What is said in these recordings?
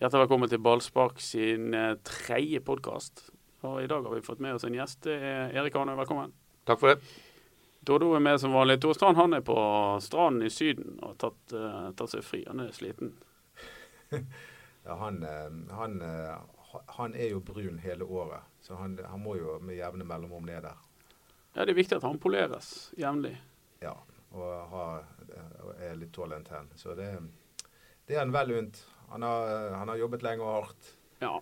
Hjertelig velkommen til Ballspark sin eh, tredje podkast. I dag har vi fått med oss en gjest. Er Erik Hanøy, velkommen. Takk for det. Dodo er med som vanlig. Tor Strand han er på stranden i Syden og har tatt, uh, tatt seg fri. Han er sliten. ja, han, eh, han, han, er jo brun hele året, så han, han må jo med jevne mellomrom ned der. Ja, Det er viktig at han poleres jevnlig. Ja, og, har, og er litt tålent hen. Så det, det er han vel unt. Han har, han har, jobbet lenge og hardt. Ja,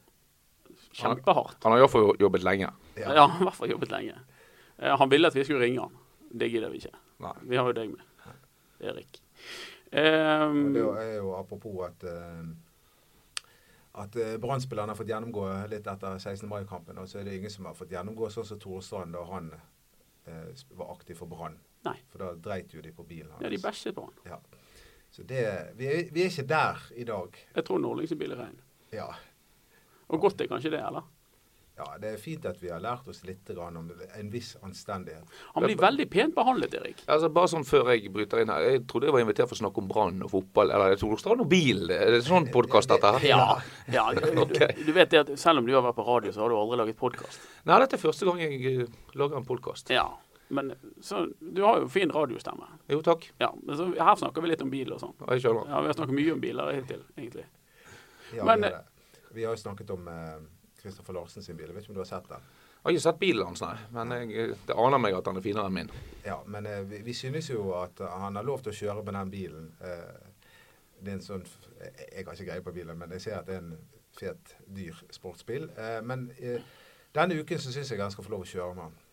kjempehardt. Han har iallfall jobbet lenge. Ja, ja i hvert fall jobbet lenge. Han ville at vi skulle ringe han. Det gidder vi ikke. Nei. Vi har jo deg med, Erik. Um, det er jo apropos at uh, at Brann-spillerne har fått gjennomgå litt etter 16. mai-kampen. Og så er det ingen som har fått gjennomgå sånn som Tore Strand da han eh, var aktiv for Brann. For da dreit jo de på bilen hans. Ja, de bæsjet på han. Ja. Så det, vi, er, vi er ikke der i dag. Jeg tror Nordling sin bil er rein. Ja. Og godt er kanskje det, eller? Ja, det er fint at vi har lært oss litt om en viss anstendighet. Han blir veldig pent behandlet, Erik. Altså, bare sånn før jeg bryter inn her. Jeg trodde jeg var invitert for å snakke om Brann og fotball. Eller jeg trodde det var bil. Er det sånn podkast dette her? Ja. ja du, du, vet det at selv om du har vært på radio, så har du aldri laget podkast? Nei, dette er første gang jeg eh, lager en podkast. Ja. Men så, du har jo fin radiostemme. Jo, takk. Ja, men så, Her snakker vi litt om bil og sånn. Jeg skjønner. Ja, Vi har snakket mye om biler hittil, egentlig. Ja, men, vi, har, vi har jo snakket om Kristoffer eh, Larsen sin bil. Jeg vet ikke om du har sett den? Jeg har ikke sett bilen hans, nei. Men jeg, det aner meg at han er finere enn min. Ja, men eh, vi, vi, synes jo at han har lov til å kjøre med den bilen. Eh, det er en sånn Jeg har ikke greie på bilen, men jeg ser at det er en fet, dyr sportsbil. Eh, men eh, denne uken så syns jeg han skal få lov å kjøre med den.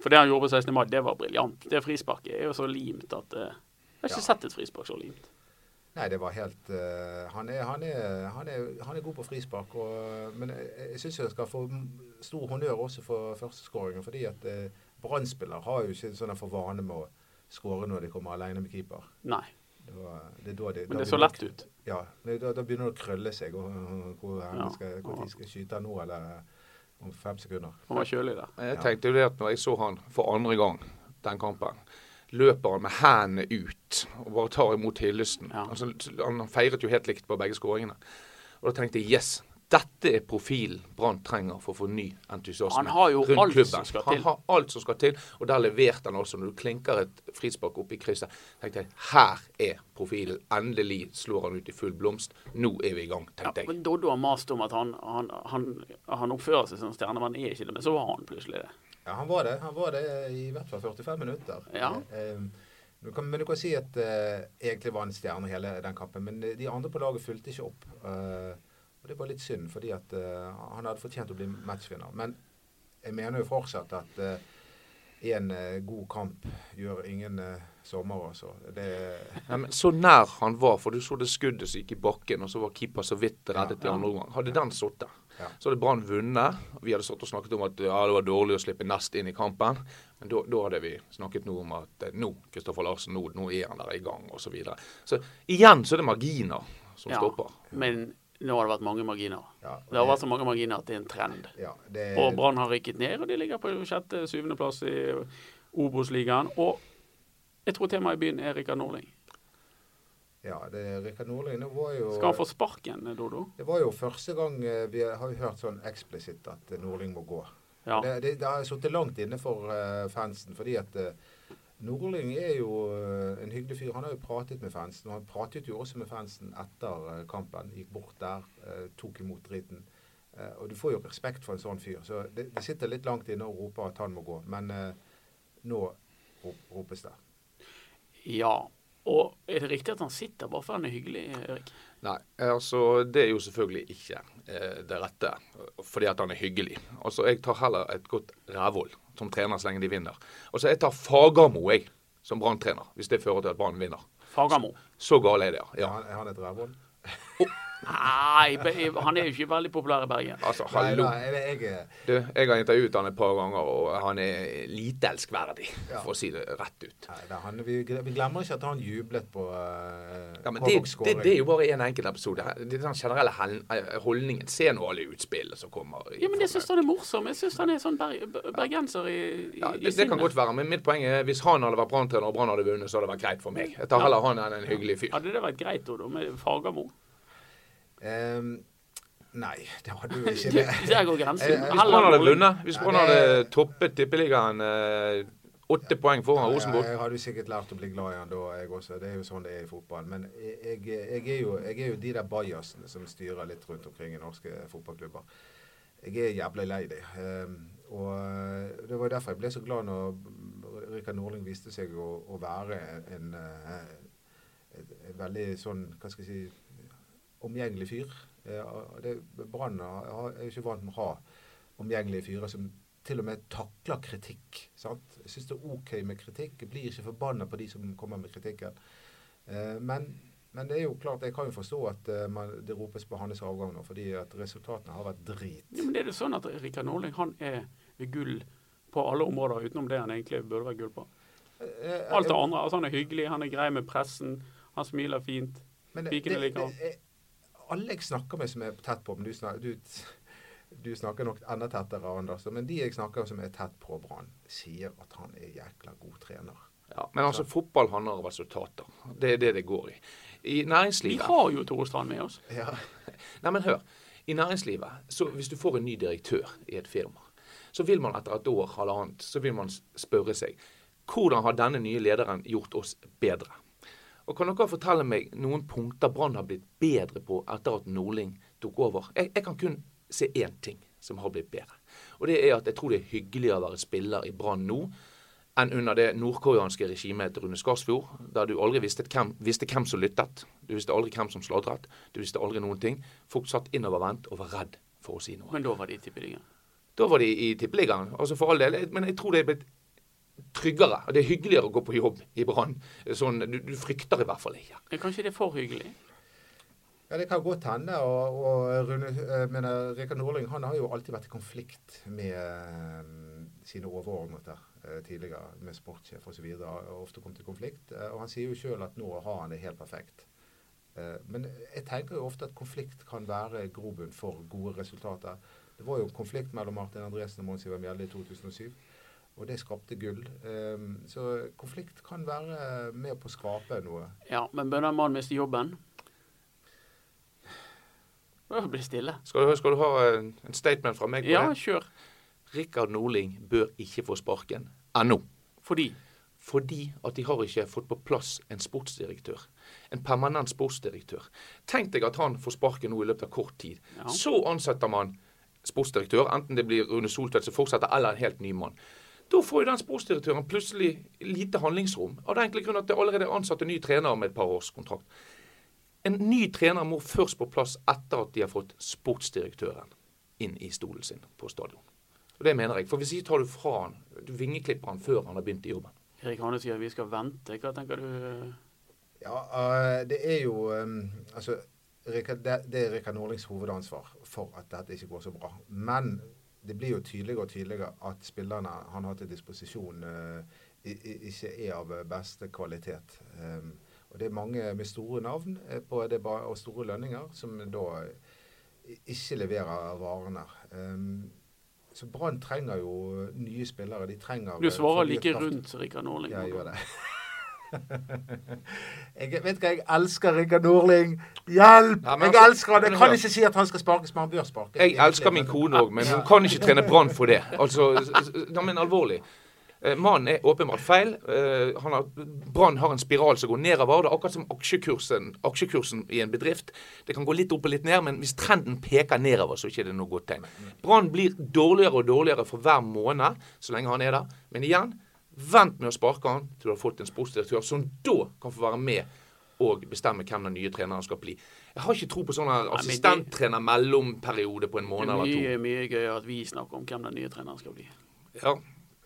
For det han gjorde på 16. mai, det var briljant. Det frisparket er jo så limt at uh, Jeg har ikke ja. sett et frispark så limt. Nei, det var helt uh, han, er, han, er, han, er, han, er, god på frispark. Og, men jeg, jeg syns jeg skal få stor honnør også for førsteskåringen. Fordi at uh, Brann-spillere har jo ikke sånn for vane med å skåre når de kommer alene med keeper. Nei. Det var, det de, men det så lett ut. Ja. Da, da, begynner det å krølle seg. Og, hvor, ja. skal, hvor de skal skyte nå, eller om fem sekunder. Han var kjølig der. Jeg tenkte jo det at når jeg så han for andre gang den kampen, løper han med hendene ut og bare tar imot hyllesten. Ja. Altså, han feiret jo helt likt på begge skåringene. Og da tenkte jeg yes, dette er profilen Brann trenger for å få ny entusiasme han har jo rundt alt klubben. Som skal til. Han har alt som skal til, og der leverte han også. Når du klinker et frispark opp i krysset, tenkte jeg her er profilen. Endelig slår han ut i full blomst. Nå er vi i gang, tenkte ja, jeg. Men Doddo har mast om at han, han, han, han oppfører seg som stjerne, men er ikke det. Men så var han plutselig det. Ja, han var det. Han var det i hvert fall 45 minutter. Ja. Eh, du kan, men du kan si at uh, egentlig var han stjerne hele den kampen. Men de andre på laget fulgte ikke opp. Uh, og Det var litt synd, fordi at uh, han hadde fortjent å bli matchvinner. Men jeg mener jo fortsatt at én uh, uh, god kamp gjør ingen sommer, altså. Det, ja, men så nær han var, for du så det skuddet som gikk i bakken, og så var keeper så vidt reddet ja, i andre omgang. Hadde den sittet, ja. så hadde Brann vunnet. Vi hadde satt og snakket om at ja, det var dårlig å slippe Nest inn i kampen. Men da, da hadde vi snakket noe om at nå, Kristoffer Larsen, nå, nå, er han der i gang, osv. Så, videre. så igjen så er det marginer som stopper. Men nå har det vært mange marginer. Ja, det, det, har vært så mange marginer at det er en trend. Ja, det, og Brann har rykket ned, og de ligger på sjette-syvendeplass i Obos-ligaen. Og jeg tror temaet i byen er Rikard Norling. Ja, det Rikard Norling. Det var jo Skal han få sparken, Dodo? Det var jo første gang eh, vi har hørt sånn eksplisitt at Norling må gå. Ja. Det, det, det, har sittet langt inne for uh, fansen, fordi at Nordling er jo eh, en hyggelig fyr. Han har jo pratet med fansen. Og han pratet jo også med fansen etter eh, kampen. Gikk bort der, eh, tok imot driten. Og du får jo respekt for en sånn fyr. Så det, det sitter litt langt inne å rope at han må gå. Men nå ropes det. Ja. Og er det riktig at han sitter bare for han er hyggelig, Erik? Nei, altså det er jo selvfølgelig ikke eh, det rette. Fordi at han er hyggelig. Altså Jeg tar heller et godt rævhold som trener så lenge de vinner. Altså Jeg tar Fagermo jeg, som Brann-trener, hvis det fører til at Brann vinner. Fagermo? Så gal er det, ja. ja. Er han et rævhold? Nei, han er jo ikke veldig populær i Bergen. Altså, hallo. Nei, nei, jeg, du, jeg har intervjuet han et par ganger, og han er lite elskverdig, ja. for å si det rett ut. Nei, han, vi, vi, glemmer ikke at han jublet på uh, ja, men det, det, det, er jo bare en enkelt episode. Det er den generelle eh, holdningen. Se nå alle utspillene som kommer. ja, men Jeg syns han er morsom. Jeg syns han er sånn ber bergenser i, i, ja, det, det kan godt være, men mitt poeng er hvis han hadde vært Brann-trener og Brann hadde vunnet, så hadde det vært greit for meg. Jeg tar heller han enn en hyggelig fyr. Hadde det vært greit, Odo, med Fagermo? Um, Nei, det hadde jo ikke det. Der går grensen. Eh, Hvis Brann hadde vunnet, hvis Brann hadde toppet tippeligaen eh, åtte poeng foran Rosenborg Jeg hadde jo sikkert lært å bli glad i han da, jeg også. Det er jo sånn det er i fotball. Men jeg, jeg, er, jo, jeg er jo de der bajasene som styrer litt rundt omkring i norske fotballklubber. Jeg er jævlig lei dem. Um, og eh, det var derfor jeg ble så glad når Rikard Norling viste seg å, å være en, en, en, en veldig sånn, hva skal jeg si, omgjengelig fyr. Eh, Brann er jo ikke vant med å ha omgjengelige fyrer som til og med takler kritikk. Sant? Jeg syns det er OK med kritikk. Jeg blir ikke forbanna på de som kommer med kritikken. Eh, men, men, det er jo klart, jeg kan jo forstå at uh, man, det ropes på hans avgang nå, fordi at resultatene har vært drit. Ja, men er det sånn at Rikard Norling han er gull på alle områder utenom det han egentlig burde være gull på. Eh, Alt det andre. altså Han er hyggelig, han er grei med pressen, han smiler fint. Pikene liker han. Alle jeg snakker med som er tett på, men du, snakker, du, du snakker nok enda tettere, Anders. Men de jeg snakker som er tett på Brann, sier at han er jækla god trener. Ja, Men altså, fotball handler om resultater. Det er det det går i. I næringslivet Vi har jo Tore Strand med oss. Ja. Nei, men hør. I næringslivet, så hvis du får en ny direktør i et firma, så vil man etter et år, halvannet, så vil man spørre seg hvordan har denne nye lederen gjort oss bedre? Og Kan dere fortelle meg noen punkter Brann har blitt bedre på etter at Nordling tok over? Jeg, jeg kan kun se én ting som har blitt bedre. Og det er at jeg tror det er hyggeligere å være spiller i Brann nå enn under det nordkoreanske regimet til Rune Skarsfjord, der du aldri visste hvem, visste hvem, som lyttet. Du visste aldri hvem som sladret. Du visste aldri noen ting. Folk satt innovervendt og var redd for å si noe. Men da var de i Tippeligaen? Da var de i Tippeligaen. Altså for all del. Men jeg tror det er blitt tryggere. og Det er hyggeligere å gå på jobb i Brann. Sånn, du, du, frykter i hvert fall ikke. Ja, kanskje det er for hyggelig? Ja, Det kan godt hende. og, og Rune, mener, Rikard Norling han har jo alltid vært i konflikt med um, sine overordnede uh, tidligere, med sportssjef osv. Ofte kommet i konflikt. Uh, og Han sier jo sjøl at nå har han det helt perfekt. Uh, men jeg tenker jo ofte at konflikt kan være grobunn for gode resultater. Det var jo en konflikt mellom Martin Andresen og Mons Ivar Mjelde i 2007. Og det skapte gull. Um, så konflikt kan være med på å skape noe. Ja, men bør den mann miste jobben? Det blir stille. Skal du, skal du ha en, en, statement fra meg? på ja, kjør. Rikard Norling bør ikke få sparken ennå. Fordi? Fordi at de har ikke fått på plass en sportsdirektør. En permanent sportsdirektør. Tenk deg at han får sparken nå i løpet av kort tid. Ja. Så ansetter man sportsdirektør, enten det blir Rune Soltvedt som fortsetter, eller en helt ny mann. Da får jo den sportsdirektøren plutselig lite handlingsrom. Av den enkle grunn at det allerede er ansatt en ny trener med et par års kontrakt. En ny trener må først på plass etter at de har fått sportsdirektøren inn i stolen sin på stadion. Og Det mener jeg. For hvis ikke tar du fra han, du vingeklipper han før han har begynt i jobben. Erik Hane sier vi skal vente. Hva tenker du? Ja, uh, det er jo um, Altså, det, det, er Rikard Nordlings hovedansvar for at dette ikke går så bra. Men det blir jo tydeligere og tydeligere at spillerne han har til disposisjon, uh, ikke er av beste kvalitet. Um, og det er mange med store navn på det, og store lønninger som da ikke leverer varene. Um, så Brann trenger jo nye spillere. De trenger Du svarer like rundt Rikard Norling. Ja, jeg gjør det. jeg vet hva, jeg elsker Rikard Nordling. Hjelp! Ja, jeg altså, elsker han. Jeg kan ikke si at han skal sparkes, men han bør sparkes. Jeg elsker min kone òg, men hun kan ikke trene Brann for det. Altså, men alvorlig. Eh, mannen er åpenbart feil. Eh, Brann har en spiral som går nedover. Det er akkurat som aksjekursen, aksjekursen i en bedrift. Det kan gå litt opp og litt ned, men hvis trenden peker nedover, så er det ikke noe godt tegn. Brann blir dårligere og dårligere for hver måned så lenge han er der. Men igjen, vent med å sparke han til du har fått en sportsdirektør som da kan få være med og bestemme hvem den nye treneren skal bli. Jeg har ikke tro på sånn assistenttrener mellomperiode på en måned eller to. Det er mye gøyere at vi snakker om hvem den nye treneren skal bli. Ja,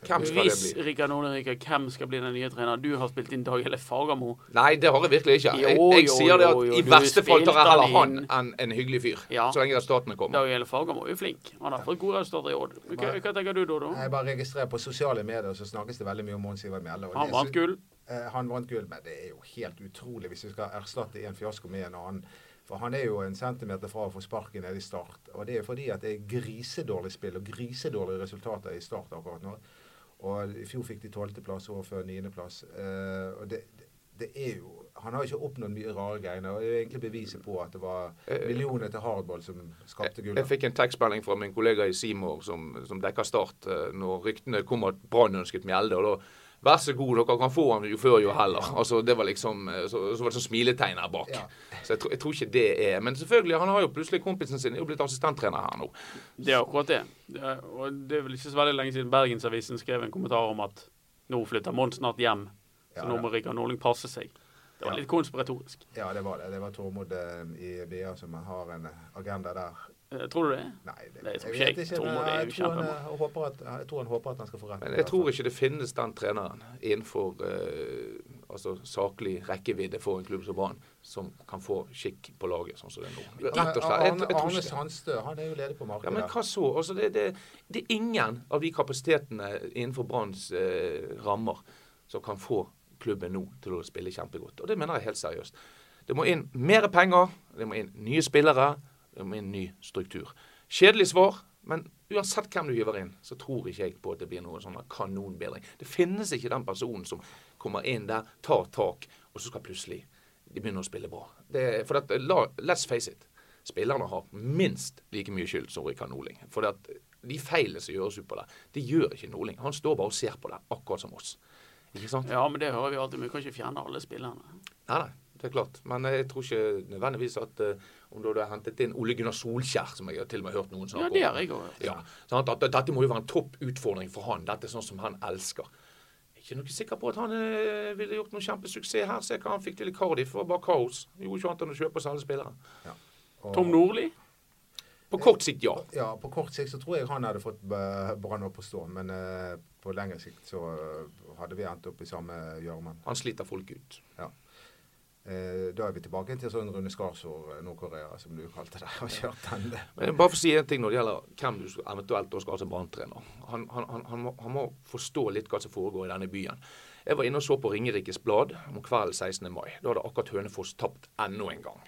hvem skal Hvis, det bli? Rikard Nordenrike, hvem skal bli den nye treneren? Du har spilt inn Dag Helle Fagermo. Nei, det har jeg virkelig ikke. Jeg, jo, jeg sier det at jo, jo, i verste fall tar jeg heller han enn en hyggelig fyr. Ja. Så lenge resultatene kommer. Dag Helle Fagermo er jo flink. Han har fått gode resultater i år. Hva, hva tenker du, Dodo? Jeg bare registrerer på sosiale medier så snakkes det veldig mye om Mons Ivar Mjelde. Han vant gull. Uh, han vant gull, men det er jo helt utrolig hvis vi skal erstatte en fiasko med en annen. For han er jo en centimeter fra å få sparken nede i start. Og det er fordi at det er grisedårlig spill og grisedårlige resultater i start akkurat nå. Og i fjor fikk de tolvteplass, året før niendeplass. Uh, og det, det er jo han har ikke oppnådd mye rare greier. Og det er egentlig beviset på at det var eh, millioner til hardball som skapte gullet. Jeg fikk en tekstmelding fra min kollega i Seymour som, som dekker Start, eh, når ryktene kom at Brann ønsket Mjelde. og da Vær så god, dere kan få han jo før jo heller. Altså, det var liksom, eh, så, så var det sånn smiletegn her bak. Ja. Så jeg, jeg, tror ikke det er Men selvfølgelig, han har jo plutselig kompisen sin er jo blitt assistenttrener her nå. Det er akkurat det. det er, og det er vel ikke så veldig lenge siden Bergensavisen skrev en kommentar om at nå flytter Mons snart hjem, så ja, nå må Rikard Norling passe seg. Det var litt konspiratorisk. Ja, det var det. Det var Tormod eh, i BA som har en agenda der. Eh, tror du det? Nei, det, jeg tror ikke jeg. Tormod er jo at, Jeg tror han håper at han skal få rett. Men jeg tror ikke det finnes den treneren innenfor uh, altså saklig rekkevidde for en klubb som Brann som kan få skikk på laget sånn som det er nå. Rett og slett. Arne, Arne Sandstø han er jo ledig på markedet. Ja, Men hva så? Altså, det, det, det, er ingen av de kapasitetene innenfor Branns uh, rammer som kan få klubben nå til å spille kjempegodt. Og det mener jeg helt seriøst. Det må inn mer penger, det må inn nye spillere, det en ny struktur. Kjedelig svar, men uansett hvem du hiver inn, så tror ikke jeg på at det blir noen sånn kanonbedring. Det finnes ikke den personen som kommer inn der, tar tak, og så skal plutselig de begynne å spille bra. Det, for at, la, let's face it. Spillerne har minst like mye skyld som Rikard Norling. For at de feilene som gjøres ut på det, det gjør ikke Norling. Han står bare og ser på det, akkurat som oss. Ikke sant? Ja, men det hører vi alltid. Men vi kan ikke fjerne alle spillerne. Nei, nei. Det er klart. Men jeg tror ikke nødvendigvis at uh, om du hadde hentet inn Ole Gunnar Solskjær, som jeg har til og med hørt noen snakke om Ja, det har jeg òg hørt. Ja, sånn at, dette må jo være en topp utfordring for han. Dette er sånn som han elsker. Jeg er ikke noe sikker på at han uh, ville gjort noen kjempesuksess her. Se hva han fikk til i Cardiff. Det var bare kaos. Gjorde ikke annet enn å kjøpe oss alle spillere. Ja. Og... Tom Nordli? På kort sikt, ja. Ja, På kort sikt så tror jeg han hadde fått Brann opp å stå. Men uh, på lengre sikt så hadde vi endt opp i samme gjørmen. Han sliter folk ut. Ja. Eh, da er vi tilbake til sånn Rune Skarsvåg, Nord-Korea, som du kalte det. og kjørt den. Men bare for å si en ting når det gjelder hvem du eventuelt skal ha som branntrener. Han, han, han, han, må, forstå litt hva som foregår i denne byen. Jeg var inne og så på Ringerikes Blad om kvelden 16. mai. Da hadde akkurat Hønefoss tapt enda en gang.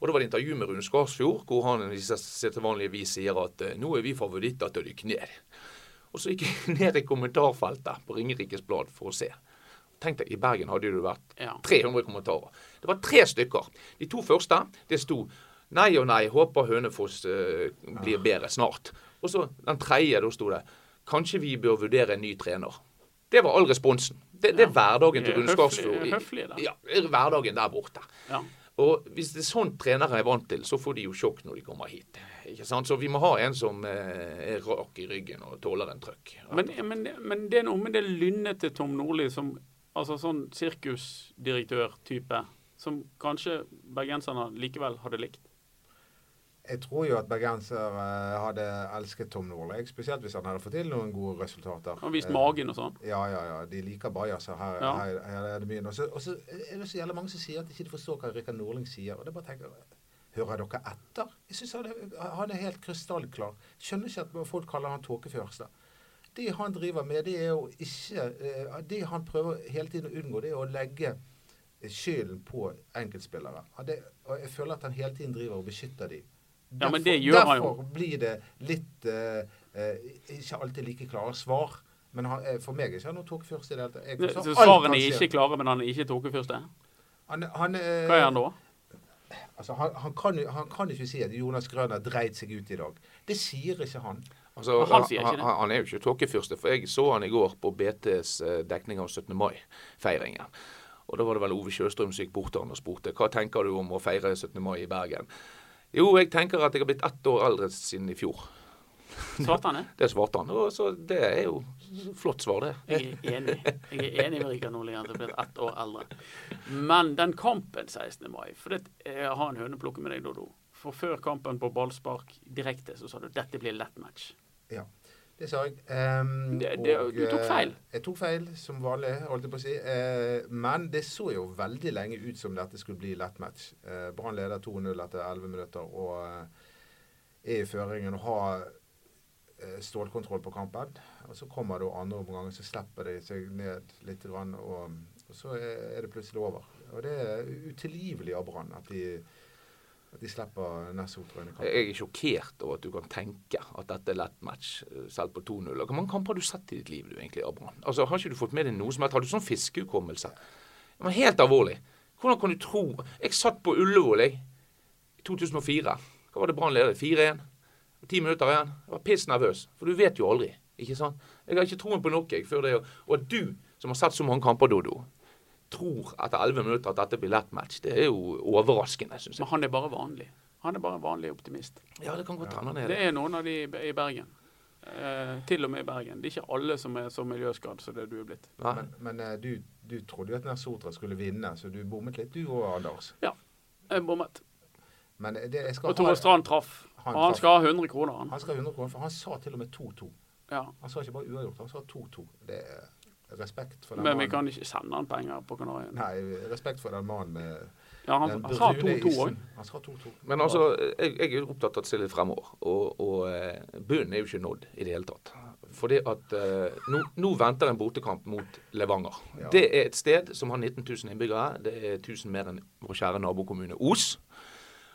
Og Det var et intervju med Rune Skarsfjord, hvor han i sitt vanlige vis sier at eh, nå er vi favoritter til å rykke ned. Og så gikk jeg ned i kommentarfeltet på Ringerikes Blad for å se. Tenk deg, I Bergen hadde det vært 300 kommentarer. Det var tre stykker. De to første det sto nei og nei, håper Hønefoss uh, blir bedre snart. Og så den tredje, da sto det kanskje vi bør vurdere en ny trener. Det var all responsen. Det, det er hverdagen til Rune Skarsfjord. Ja, hverdagen der borte. Ja. Og Hvis det er sånn trenere er vant til, så får de jo sjokk når de kommer hit. Ikke sant? Så vi må ha en som eh, er rak i ryggen og tåler en trøkk. Men, men, men, det er noe med det lynnete Tom Nordli som altså sånn sirkusdirektør-type, som kanskje bergenserne likevel hadde likt? Jeg tror jo at bergenser hadde elsket Tom Nordli, spesielt hvis han hadde fått til noen gode resultater. Han vist magen og sånn? Ja, ja, ja. De liker bajaser. Her, ja. her, her, er det mye. Og så er det så jævlig mange som sier at de ikke forstår hva Rikard Nordling sier. og det bare tenker Hører dere etter? Jeg synes han, han er helt krystallklar. Skjønner ikke at folk kaller han tåkefyrste. Det han driver med, det er jo ikke eh, Det han prøver hele tiden å unngå, det er å legge skylden på enkeltspillere. Og jeg føler at han hele tiden driver og beskytter dem. Ja, men det gjør han jo. Derfor blir det litt uh, uh, Ikke alltid like klare svar. Men han, uh, for meg er ikke han noen tåkefyrste i det hele tatt. Så svarene er ikke klare, men han er ikke tåkefyrste? Hva er han da? Altså, han, han, kan, han, kan, ikke si at Jonas Grønner har dreid seg ut i dag. Det sier ikke han. Altså, han, han, han, er jo ikke tåkefyrste, for jeg så han i går på BTs dekning av 17. mai-feiringen. Og Da var det vel Ove Sjøstrøm som gikk bort til han og spurte hva tenker du om å feire 17. mai i Bergen. Jo, jeg tenker at jeg har blitt ett år eldre siden i fjor. Svarte han det? Det svarte han. Og så det er jo flott svar, det. Jeg er enig. Jeg er enig med Rikard Nordli at jeg har blitt ett år eldre. Men den kampen 16. mai For det, jeg har en høneplukke med deg, Dodo. For før kampen på ballspark direkte så sa du dette blir lett match. Ja. Det sa jeg. Um, det, det, og, du tok feil? Eh, jeg tok feil, som vanlig, holdt jeg på å si. Uh, men det så jo veldig lenge ut som dette skulle bli lett match. Uh, Brann leder 2-0 etter 11 minutter og uh, er i føringen og har stålkontroll på kampen. Og Så kommer det andre omgang, så slipper de seg ned litt, og, og så er det plutselig over. Og Det er utilgivelig av Brann at de at de slipper Nessotra Jeg er sjokkert over at du kan tenke at dette er lett match, selv på 2-0. Hvor mange kamper har du sett i ditt liv, du egentlig, Abraham? Altså, Har ikke du fått med deg noe som helst? Har du sånn fiskehukommelse? Men helt alvorlig. Hvordan kan du tro Jeg satt på Ullevål i 2004. Hva var det Brann ledet? 4-1? Ti minutter igjen. Jeg var piss nervøs. For du vet jo aldri. Ikke sant? Jeg har ikke troen på noe jeg, før det. Og at du, som har sett så mange kamper, Dodo, tror etter 11 minutter at dette blir lett match, det er jo overraskende, syns jeg. Men han er bare vanlig. Han er bare en vanlig optimist. Ja, det kan godt hende ja. det. er noen av de i Bergen. Eh, til og med i Bergen. Det er ikke alle som er så miljøskadd som det du er blitt. Men, men eh, du, du, trodde jo at Sotra skulle vinne, så du bommet litt du òg, Anders? Ja, jeg bommet. Men det, jeg skal og Tore Strand traff. Han, og han skal ha 100 kroner. Han. han skal ha 100 kroner, for han sa til og med 2-2. Ja. Han sa ikke bare uavgjort, han sa 2-2. Det er respekt for den mannen. Men vi kan ikke sende han penger på Kanarien. Nei, respekt for den mannen med ja, han, han sa 2-2 òg. Men altså, jeg, jeg er opptatt av å se litt fremover. Og, og uh, bunnen er jo ikke nådd i det hele tatt. Fordi at uh, nå, nå, venter en bortekamp mot Levanger. Ja. Det er et sted som har 19 000 innbyggere. Det er 1000 mer enn vår kjære nabokommune Os.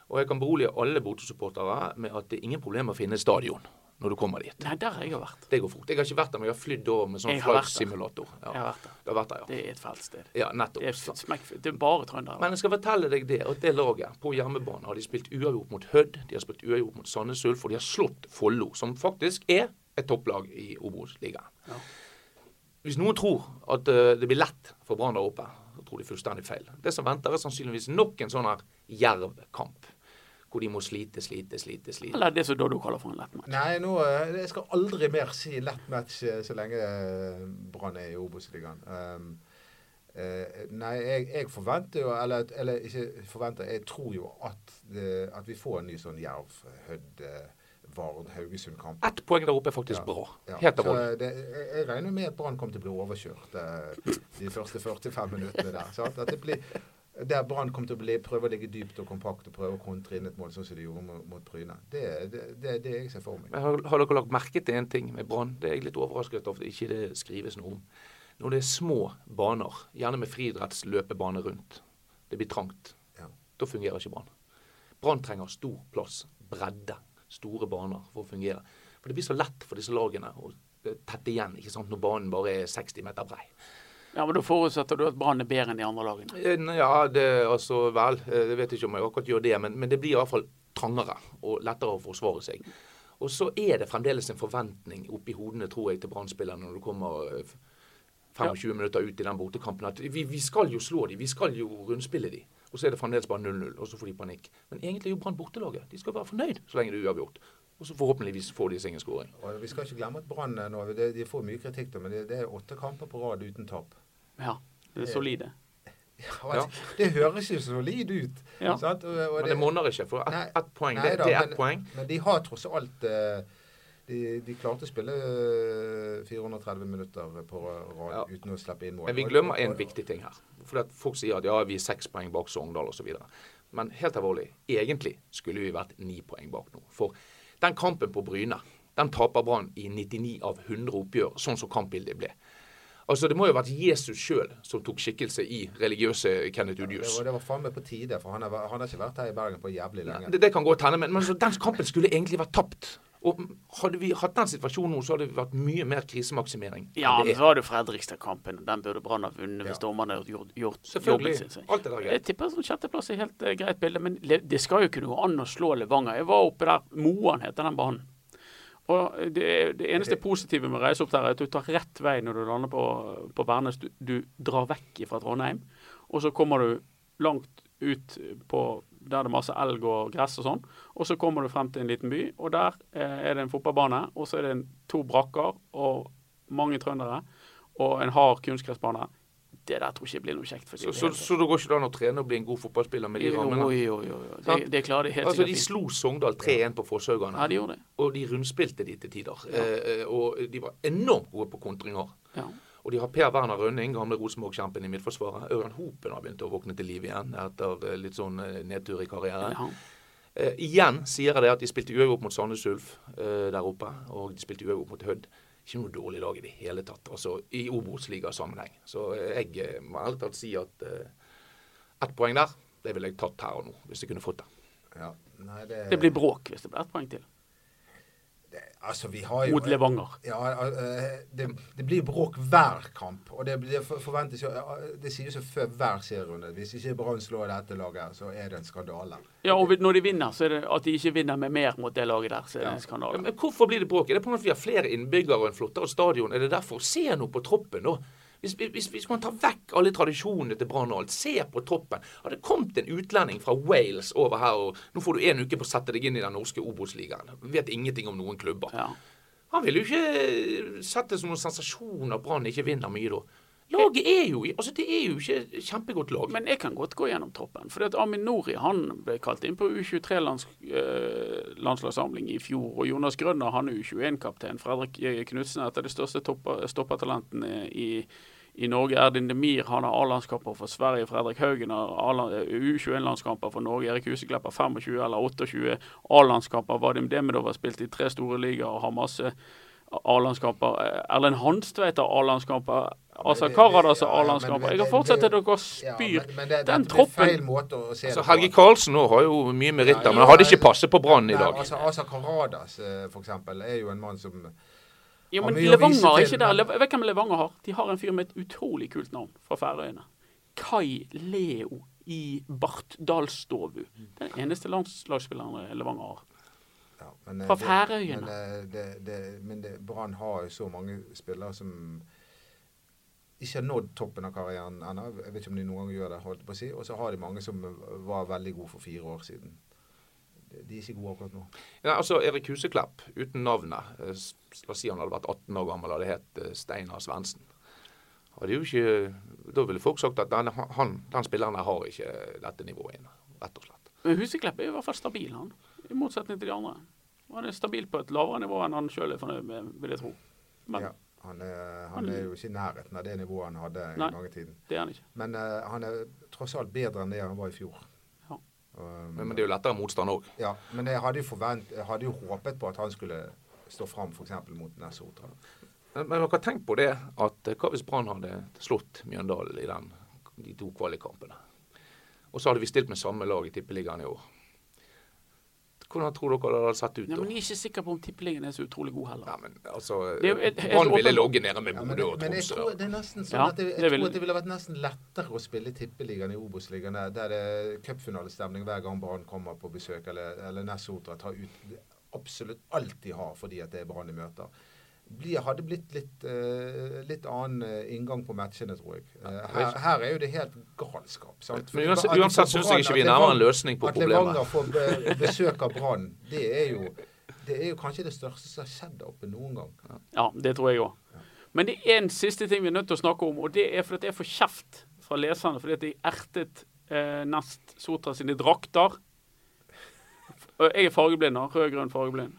Og jeg kan berolige alle bortesupportere med at det er ingen problem å finne stadion når du kommer dit. Nei, der har jeg vært. Det går fort. Jeg har ikke vært der, men jeg har flydd over med sånn flight-simulator. Ja. Jeg har vært der. Har vært der, ja. Det er et fælt sted. Ja, nettopp. Det er, smekk, det er bare trøndere. Men jeg skal fortelle deg det, at det laget på hjemmebane har de spilt uavgjort mot Hødd, de har spilt uavgjort mot Sandnes Ulf, og de har slått Follo, som faktisk er et topplag i Obos-ligaen. Ja. Hvis noen tror at uh, det blir lett for Brann der oppe, så tror de fullstendig feil. Det som venter, er sannsynligvis nok en sånn her jerv-kamp hvor de må slite, slite, slite. slite. Eller det som Doddo kaller for en lett match. Nei, nå, eh, jeg skal aldri mer si lett match eh, så lenge eh, Brann er i Obos-ligaen. Um, uh, nei, jeg, jeg, forventer jo, eller, eller, ikke forventer, jeg tror jo at, det, at vi får en ny sånn Jerv, Hødd, Vard, Haugesund-kamp. Ett poeng der oppe er faktisk ja, bra. Ja. Helt av jeg, jeg regner med at Brann kommer til å bli overkjørt de første 45 minuttene der. At det blir der Brann kommer til å bli, prøve å ligge dypt og kompakt og prøve å kontre inn et mål, sånn som de gjorde mot, mot Bryne. Det er det, det, det, jeg ser for meg. Har, har, dere lagt merke til en ting med Brann? Det er jeg litt overrasket over at ikke det skrives noe om. Når det er små baner, gjerne med friidrettsløpebane rundt, det blir trangt, ja. da fungerer ikke Brann. Brann trenger stor plass, bredde, store baner for å fungere. For det blir så lett for disse lagene å tette igjen ikke sant, når banen bare er 60 meter brei. Ja, men Da forutsetter du at Brann er bedre enn de andre lagene? Eh, ja, det altså vel. Eh, jeg vet ikke om jeg akkurat gjør det, men, men det blir iallfall trangere og lettere å forsvare seg. Og så er det fremdeles en forventning oppi hodene, tror jeg, til Brann-spillerne når du kommer 25 eh, ja. minutter ut i den bortekampen. At vi, vi skal jo slå dem, vi skal jo rundspille dem. Og så er det fremdeles bare 0-0, og så får de panikk. Men egentlig er jo Brann bortelaget. De skal være fornøyd så lenge det er uavgjort. Og så forhåpentligvis får de sin en skåring. Vi skal ikke glemme at Brann nå, de får mye kritikk, men det, det er åtte kamper på rad uten tap. Ja. Det er solide. Ja, det høres jo solid ut. Ja. Og, og men det monner ikke, for ett et poeng, det, det, er ett poeng. Men de har tross alt uh, de, de, klarte å spille 430 eh, minutter på rad ja. uten å slippe inn mål. Men vi glemmer en viktig ting her. For Folk sier at ja, vi er seks poeng bak Sogndal osv. Men helt alvorlig, egentlig skulle vi vært ni poeng bak nå. For den kampen på Bryne, den taper Brann i 99 av 100 oppgjør, sånn som kampbildet ble. Altså, Det må jo ha vært Jesus sjøl som tok skikkelse i religiøse Kenneth Udius. Ja, det var, var faen meg på tide, for han har, han har, ikke vært her i Bergen på jævlig lenge. Det, det kan godt hende, men, men altså, den kampen skulle egentlig vært tapt. Og Hadde vi hatt den situasjonen nå, så hadde det vært mye mer krisemaksimering. Ja, men så har du Fredrikstad-kampen. Den burde Brann ha vunnet hvis dommerne hadde gjort, gjort jobben sin. Alt det der greit. Jeg tipper sånn sjetteplass er helt uh, greit bilde, men det skal jo ikke noe an å slå Levanger. Jeg var oppe der, Moan heter den banen. Og det, det, eneste positive med å reise opp der, er at du tar rett vei når du lander på, på Værnes. Du, du, drar vekk fra Trondheim, og så kommer du langt ut på der det er masse elg og gress og sånn. Og så kommer du frem til en liten by, og der eh, er det en fotballbane. Og så er det en, to brakker og mange trøndere og en hard kunstgressbane det der tror jeg ikke blir noe kjekt. så, så, så, det går ikke an å trene og bli en god fotballspiller med de rammene? Jo, jo, jo. Det, det klarer de helt altså, De slo Sogndal 3-1 på Fosshaugane. Ja, de gjorde det. Og de rundspilte de til tider. Ja. Eh, og de var enormt gode på kontringer. Ja. Og de har Per Werner Rønning, gamle Rosenborg-kjempen i Midtforsvaret. Ørjan Hopen har begynt å våkne til liv igjen etter eh, litt sånn eh, nedtur i karrieren. Ja. Eh, igjen sier jeg det at de spilte uavgjort mot Sandnes Ulf eh, der oppe, og de spilte uavgjort mot Hødd ikke noe dårlig lag i det hele tatt, altså i Obos-ligasammenheng. Så jeg eh, må ærlig talt si at uh, ett poeng der, det ville jeg tatt her og nå, hvis jeg kunne fått det. Ja. Nei, det... det... blir bråk hvis det blir ett poeng til. Det, altså, vi har jo, Mot Levanger. Ja, det, det blir bråk hver kamp. Og det, det forventes jo Det sies jo før hver serierunde. Hvis ikke Brann slår dette laget, så er det en skandale. Ja, og når de vinner, så er det at de ikke vinner med mer mot det laget der, så er det en skandale. Ja, men hvorfor blir det bråk? Er det på grunn av at vi har flere innbyggere og en flottere stadion? Er det derfor? Se noe på troppen, da. Hvis, hvis, hvis, man tar vekk alle tradisjonene til Brann og alt, se på toppen. Hadde det kommet en utlending fra Wales over her, og nå får du en uke på å sette deg inn i den norske Obos-ligaen. Vet ingenting om noen klubber. Ja. Han vil jo ikke sette det som noen sensasjon at Brann ikke vinner mye da. Laget er jo altså det er jo ikke kjempegodt lag. Men jeg kan godt gå gjennom troppen. For Amin Nori han ble kalt inn på U23-landslagssamling -lands, uh, i fjor. Og Jonas Grønner han er U21-kaptein. Fredrik Knutsen er et av de største stoppertalentene i, i Norge. Erdin Demir han har A-landskamper for Sverige. Fredrik Haugen har U21-landskamper for Norge. Erik Huseklepp har 25 eller 28 A-landskamper. Vadim Demidov har spilt i tre store ligaer og har masse A-landskamper. Erlend Hanstveit har A-landskamper. Altså Karadas og A-landskamper. Jeg har fortsatt til dere spyr. Den troppen altså, Helge Karlsen nå har jo mye meritter, men han hadde ikke passet på Brann i dag. Altså, Asa Karadas eh, for eksempel, er jo en mann som ja, men Levanger er ikke der. Jeg vet hvem Levanger har. De har en fyr med et utrolig kult navn fra Færøyene. Kai Leo i Bartdalstovu. Den eneste landslagsspilleren Levanger har. Ja, men, fra Færøyene. Men, det, det, men Brann har jo så mange spillere som ikke har nådd toppen av karrieren ennå. Jeg vet ikke om de noen gang gjør det. holdt på å si. Og så har de mange som var veldig gode for fire år siden. De er ikke gode akkurat nå. Ja, altså Erik Huseklepp, uten navnet. Eh, la oss si han hadde vært 18 år gammel og hadde hett eh, Steinar Svendsen. Da ville folk sagt at den, han, den spilleren har ikke dette nivået inne, rett og slett. Men Huseklepp er i hvert fall stabil, han. I motsetning til de andre. Han er stabil på et lavere nivå enn han sjøl er fornøyd med, vil jeg tro. Men, ja. Han er, han er, jo ikke i nærheten av det nivået han hadde Nei, en gang i tiden. Det er han ikke. Men uh, han er tross alt bedre enn det han var i fjor. Ja. Um, men, men, det er jo lettere motstand òg. Ja, men jeg hadde, forvent, jeg hadde, jo håpet på at han skulle stå fram f.eks. mot Nessotra. Men, men dere har tenkt på det at hva hvis Brann hadde slått Mjøndalen i den, de to kvalikkampene? Og så hadde vi stilt med samme lag i Tippeligaen i år. Hvordan tror dere det hadde sett ut? Ja, men Jeg er ikke sikker på om tippeligaen er så utrolig god heller. Ja, men altså, Brann ville ligget nede med Bodø og Tromsø. Men jeg tror det er nesten sånn at jeg, jeg tror at det ville vært nesten lettere å spille tippeligaen i Obos-ligaen, der det er cupfinalestemning hver gang Brann kommer på besøk, eller, eller Nessotra tar ut absolutt alt de har fordi at det er Brann de møter hadde blitt litt, uh, litt annen uh, inngang på matchene, tror jeg. Uh, her, her, er jo det helt galskap. Sant? Men uansett, uansett syns jeg ikke vi nærmer en løsning på problemet. At Levanger får be, besøk av Brann, det det er jo kanskje det største som har skjedd der oppe noen gang. Ja, det tror jeg òg. Men det er en siste ting vi er nødt til å snakke om, og det er fordi jeg får kjeft fra leserne. Fordi at de ertet eh, Nest Sotra sine drakter. Jeg er fargeblind, rød-grønn fargeblind.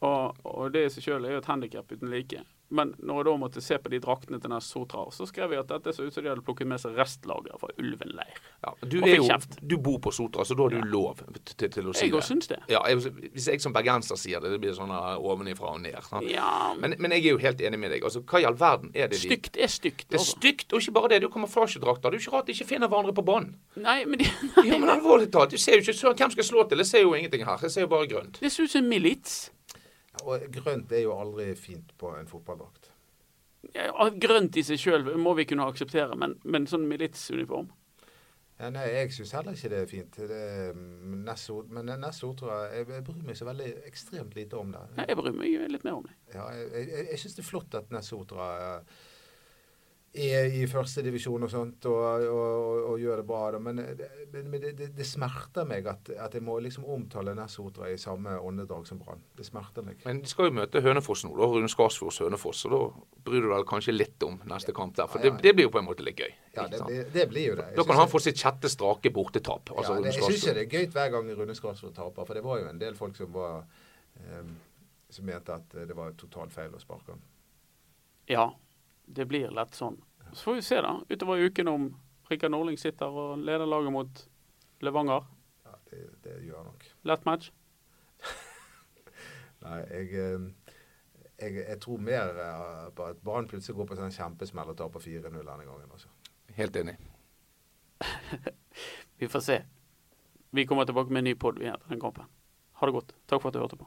Og, og det i seg sjøl er jo et handikap uten like. Men når jeg da måtte se på de draktene til Ness Sotra, så skrev jeg at dette så ut som de hadde plukket med seg restlager fra Ulven leir. Ja, du, jo, du, bor på Sotra, så da har du ja. lov til, til, å si jeg det. Jeg syns det. Ja, jeg, hvis jeg som bergenser sier det, det blir sånn ovenifra og ned. Ja. Men, men, jeg er jo helt enig med deg. Altså, Hva i all verden er det de Stygt er stygt. Det er altså. stygt, og ikke bare det. Det er kamuflasjedrakter. Det er jo ikke rart de ikke finner hverandre på banen. Nei, men de, nei. Ja, men alvorlig talt. Du ser jo ikke hvem skal slå til. Jeg ser jo ingenting her. Jeg ser jo bare grønt. Det ser ut som milits. Og grønt er jo aldri fint på en fotballdrakt. Ja, grønt i seg sjøl må vi kunne akseptere, men, men sånn militsuniform? Ja, nei, jeg syns heller ikke det er fint. Det, Nessord, men Nessord tror jeg Jeg bryr meg så veldig ekstremt lite om det. Ja, jeg bryr meg litt mer om det. Ja, jeg jeg, jeg syns det er flott at Nessotra er i førstedivisjon og sånt og, og, og, og, gjør det bra. Men, men det, det, det, smerter meg at, at, jeg må liksom omtale Nessotra i samme åndedrag som Brann. Det smerter meg. Men de skal jo møte Hønefoss nå, da. Rune Skarsfjords Hønefoss. Og da bryr du deg kanskje litt om neste kamp der. For ja, ja. Det, det, blir jo på en måte litt gøy. Ja, det, blir jo det. Jeg da kan han få sitt sjette strake bortetap. Altså, ja, jeg syns det er gøy hver gang Rune Skarsfjord taper, for det var jo en del folk som var um, som mente at det var totalt feil å sparke ham. Ja, det blir lett sånn. Så får vi se da, utover uken om Rikard Norling sitter og leder laget mot Levanger. Ja, det, det gjør han nok. Lett match? Nei, jeg, eh, jeg, jeg, tror mer eh, på at Brann plutselig går på en sånn kjempesmell og tar på 4-0 denne gangen. Også. Helt enig. vi får se. Vi kommer tilbake med en ny pod etter den kampen. Ha det godt. Takk for at du hørte på.